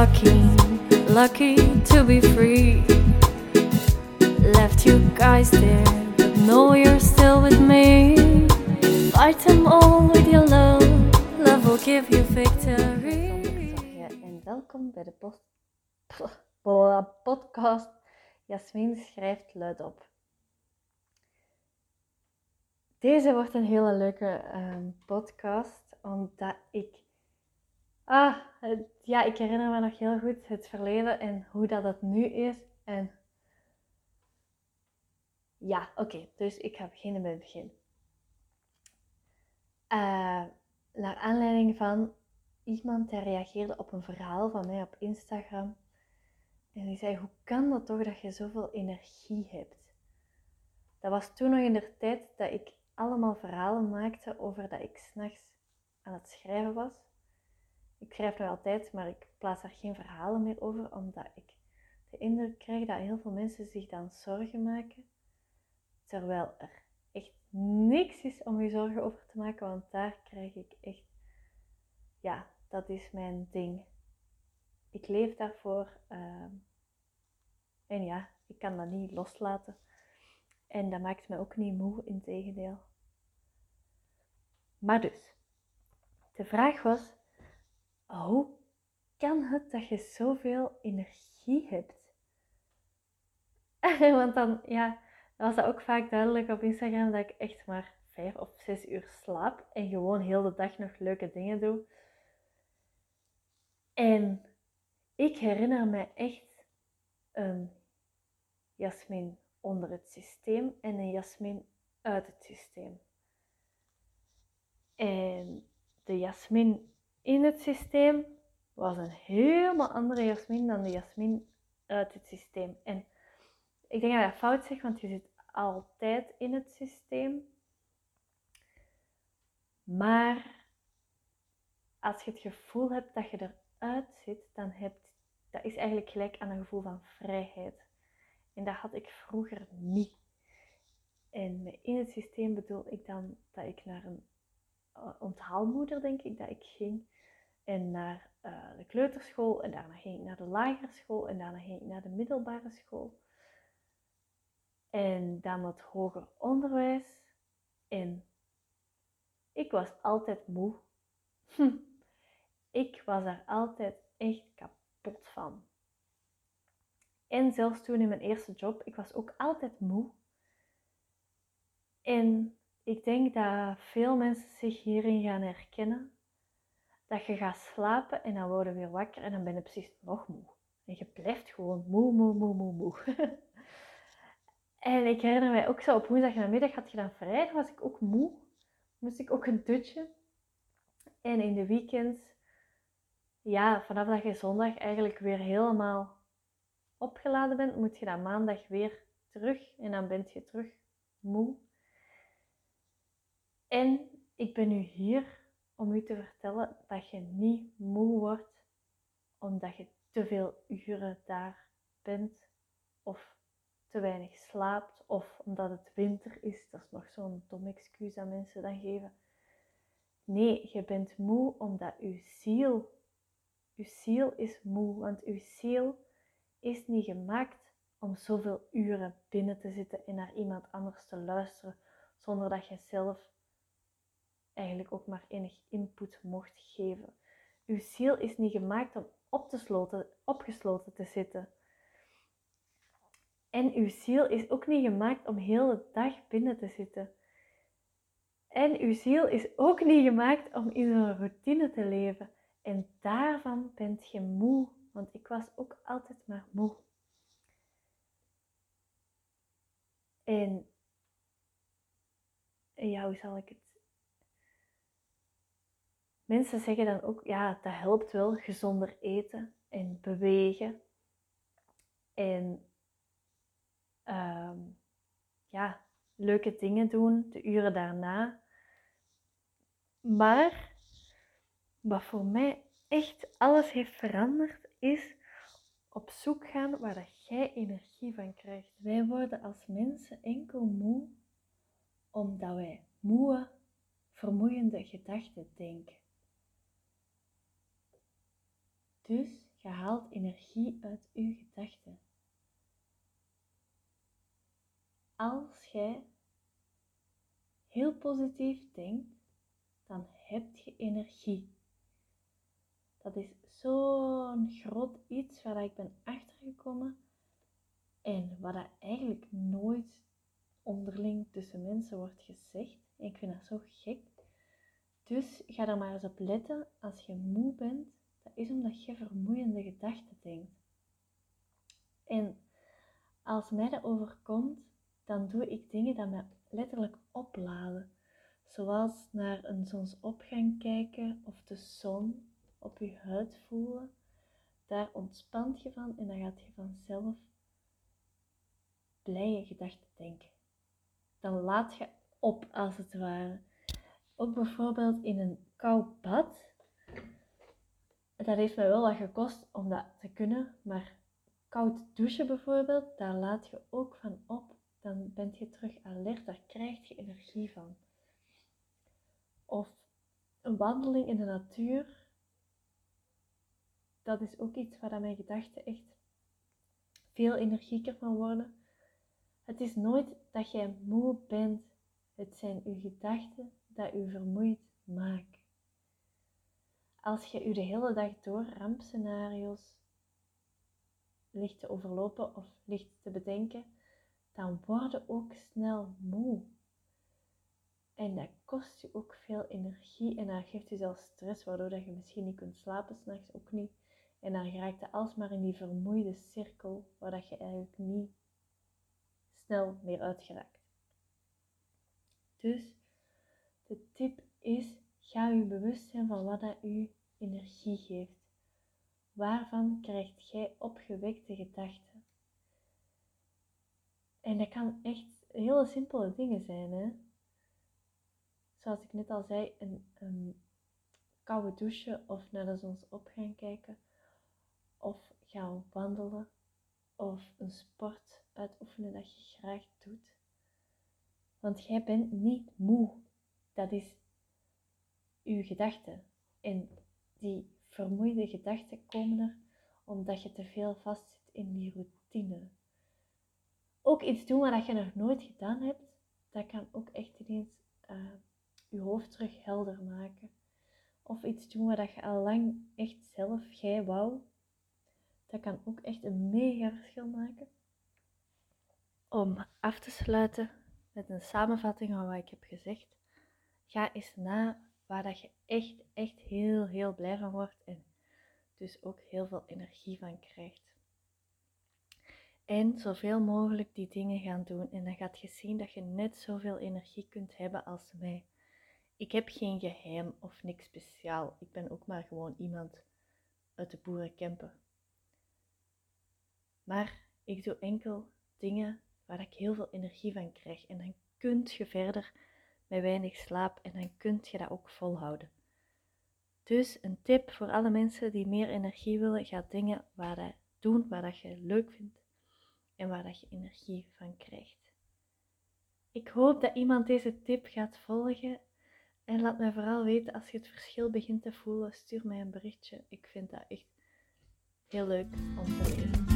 lucky, lucky to be free. Left you guys there, but know you're still with me. Fight them all with your love, love will give you victory. En welkom bij de podcast Jasmin schrijft luidop. Deze wordt een hele leuke ehm, podcast, omdat ik... Ah, ja, ik herinner me nog heel goed het verleden en hoe dat het nu is. En ja, oké, dus ik ga beginnen bij het begin. Eh, naar aanleiding van iemand die reageerde op een verhaal van mij op Instagram. En die zei, hoe kan dat toch dat je zoveel energie hebt? Dat was toen nog in de tijd dat ik allemaal verhalen maakte over dat ik s'nachts aan het schrijven was. Ik schrijf nog altijd, maar ik plaats daar geen verhalen meer over, omdat ik de indruk krijg dat heel veel mensen zich dan zorgen maken. Terwijl er echt niks is om je zorgen over te maken, want daar krijg ik echt ja, dat is mijn ding. Ik leef daarvoor. ehm, en ja, ik kan dat niet loslaten. En dat maakt me ook niet moe, in tegendeel. Maar dus, de vraag was, hoe kan het dat je zoveel energie hebt? Want dan, ja, was dat ook vaak duidelijk op Instagram dat ik echt maar vijf of zes uur slaap en gewoon heel de dag nog leuke dingen doe. En ik herinner me echt een Jasmin onder het systeem en een Jasmin uit het systeem. En de Jasmin in het systeem was een helemaal andere Jasmin dan de Jasmin uit het systeem. En ik denk dat dat fout zeg, want je zit altijd in het systeem. Maar als je het gevoel hebt dat je eruit zit, dan heb dat is eigenlijk gelijk aan een gevoel van vrijheid. En dat had ik vroeger niet. En in het systeem bedoel ik dan dat ik naar een onthaalmoeder, denk ik, dat ik ging. En naar uh, de kleuterschool. En daarna ging ik naar de lagere school. En daarna ging ik naar de middelbare school. En dan het hoger onderwijs. En ik was altijd moe. Hm. Ik was daar altijd echt kapot van. En zelfs toen in mijn eerste job, ik was ook altijd moe. En ik denk dat veel mensen zich hierin gaan herkennen. Dat je gaat slapen en dan word je weer wakker en dan ben je precies nog moe. En je blijft gewoon moe, moe, moe, moe, moe. en ik herinner mij ook zo, op woensdag en middag had je dan vrij, dan was ik ook moe. Moest ik ook een dutje. En in de weekends, ja, vanaf dat je zondag eigenlijk weer helemaal opgeladen bent, moet je dan maandag weer terug. En dan ben je terug moe. En ik ben nu hier om u te vertellen dat je niet moe wordt omdat je te veel uren daar bent of te weinig slaapt of omdat het winter is. Dat is nog zo'n dom excuus dat mensen dan geven. Nee, je bent moe omdat uw ziel, uw ziel is moe, want uw ziel is niet gemaakt om zoveel uren binnen te zitten en naar iemand anders te luisteren zonder dat je zelf eigenlijk ook maar enig input mocht geven. Uw ziel is niet gemaakt om op te sloten, opgesloten te zitten. En uw ziel is ook niet gemaakt om heel de dag binnen te zitten. En uw ziel is ook niet gemaakt om in zo'n routine te leven. En daarvan bent je moe, want ik was ook altijd maar moe. En ja, hoe zal ik het Mensen zeggen dan ook, ja, dat helpt wel, gezonder eten en bewegen. En um, ja, leuke dingen doen, de uren daarna. Maar wat voor mij echt alles heeft veranderd, is op zoek gaan waar dat jij energie van krijgt. Wij worden als mensen enkel moe omdat wij moe, vermoeiende gedachten denken. Dus Je haalt energie uit je gedachten. Als jij heel positief denkt, dan heb je energie. Dat is zo'n groot iets waar ik ben achtergekomen en wat dat eigenlijk nooit onderling tussen mensen wordt gezegd. Ik vind dat zo gek. Dus ga er maar eens op letten als je moe bent. Dat is omdat je vermoeiende gedachten denkt. En als mij dat overkomt, dan doe ik dingen die mij letterlijk opladen. Zoals naar een zonsopgang kijken of de zon op je huid voelen. Daar ontspant je van en dan gaat je vanzelf blije gedachten denken. Dan laat je op als het ware. Ook bijvoorbeeld in een koud bad. Dat heeft mij wel wat gekost om dat te kunnen, maar koud douchen bijvoorbeeld, daar laat je ook van op. Dan ben je terug alert, daar krijg je energie van. Of een wandeling in de natuur, dat is ook iets waar mijn gedachten echt veel energieker van worden. Het is nooit dat jij moe bent, het zijn uw gedachten dat u vermoeid maken. Als je u de hele dag door rampscenario's ligt te overlopen of ligt te bedenken, dan word je ook snel moe. En dat kost je ook veel energie en dat geeft je zelfs stress, waardoor je misschien niet kunt slapen, s'nachts ook niet. En dan raakt je alsmaar in die vermoeide cirkel, waar dat je eigenlijk niet snel meer uitgeraakt. Dus de tip is, ga je bewust zijn van wat dat u energie geeft. Waarvan krijgt jij opgewekte gedachten? En dat kan echt hele simpele dingen zijn. Hè? Zoals ik net al zei, een, koude douche of naar de zonsopgang kijken. Of gaan wandelen. Of een sport uitoefenen dat je graag doet. Want jij bent niet moe. Dat is uw gedachte. En die vermoeide gedachten komen er omdat je te veel vastzit in die routine. Ook iets doen wat je nog nooit gedaan hebt, dat kan ook echt ineens uh, je hoofd terug helder maken. Of iets doen wat je al lang echt zelf, jij wou, dat kan ook echt een mega verschil maken. Om af te sluiten met een samenvatting van wat ik heb gezegd, ga eens na waar dat je echt, echt heel, heel blij van wordt en dus ook heel veel energie van krijgt. En zoveel mogelijk die dingen gaan doen en dan gaat je zien dat je net zoveel energie kunt hebben als mij. Ik heb geen geheim of niks speciaal. Ik ben ook maar gewoon iemand uit de boerenkempen. Maar ik doe enkel dingen waar ik heel veel energie van krijg. En dan kunt je verder met weinig slaap en dan kunt je dat ook volhouden. Dus een tip voor alle mensen die meer energie willen, ga dingen waar dat doen waar dat je leuk vindt en waar dat je energie van krijgt. Ik hoop dat iemand deze tip gaat volgen en laat mij vooral weten als je het verschil begint te voelen. Stuur mij een berichtje. Ik vind dat echt heel leuk om te lezen.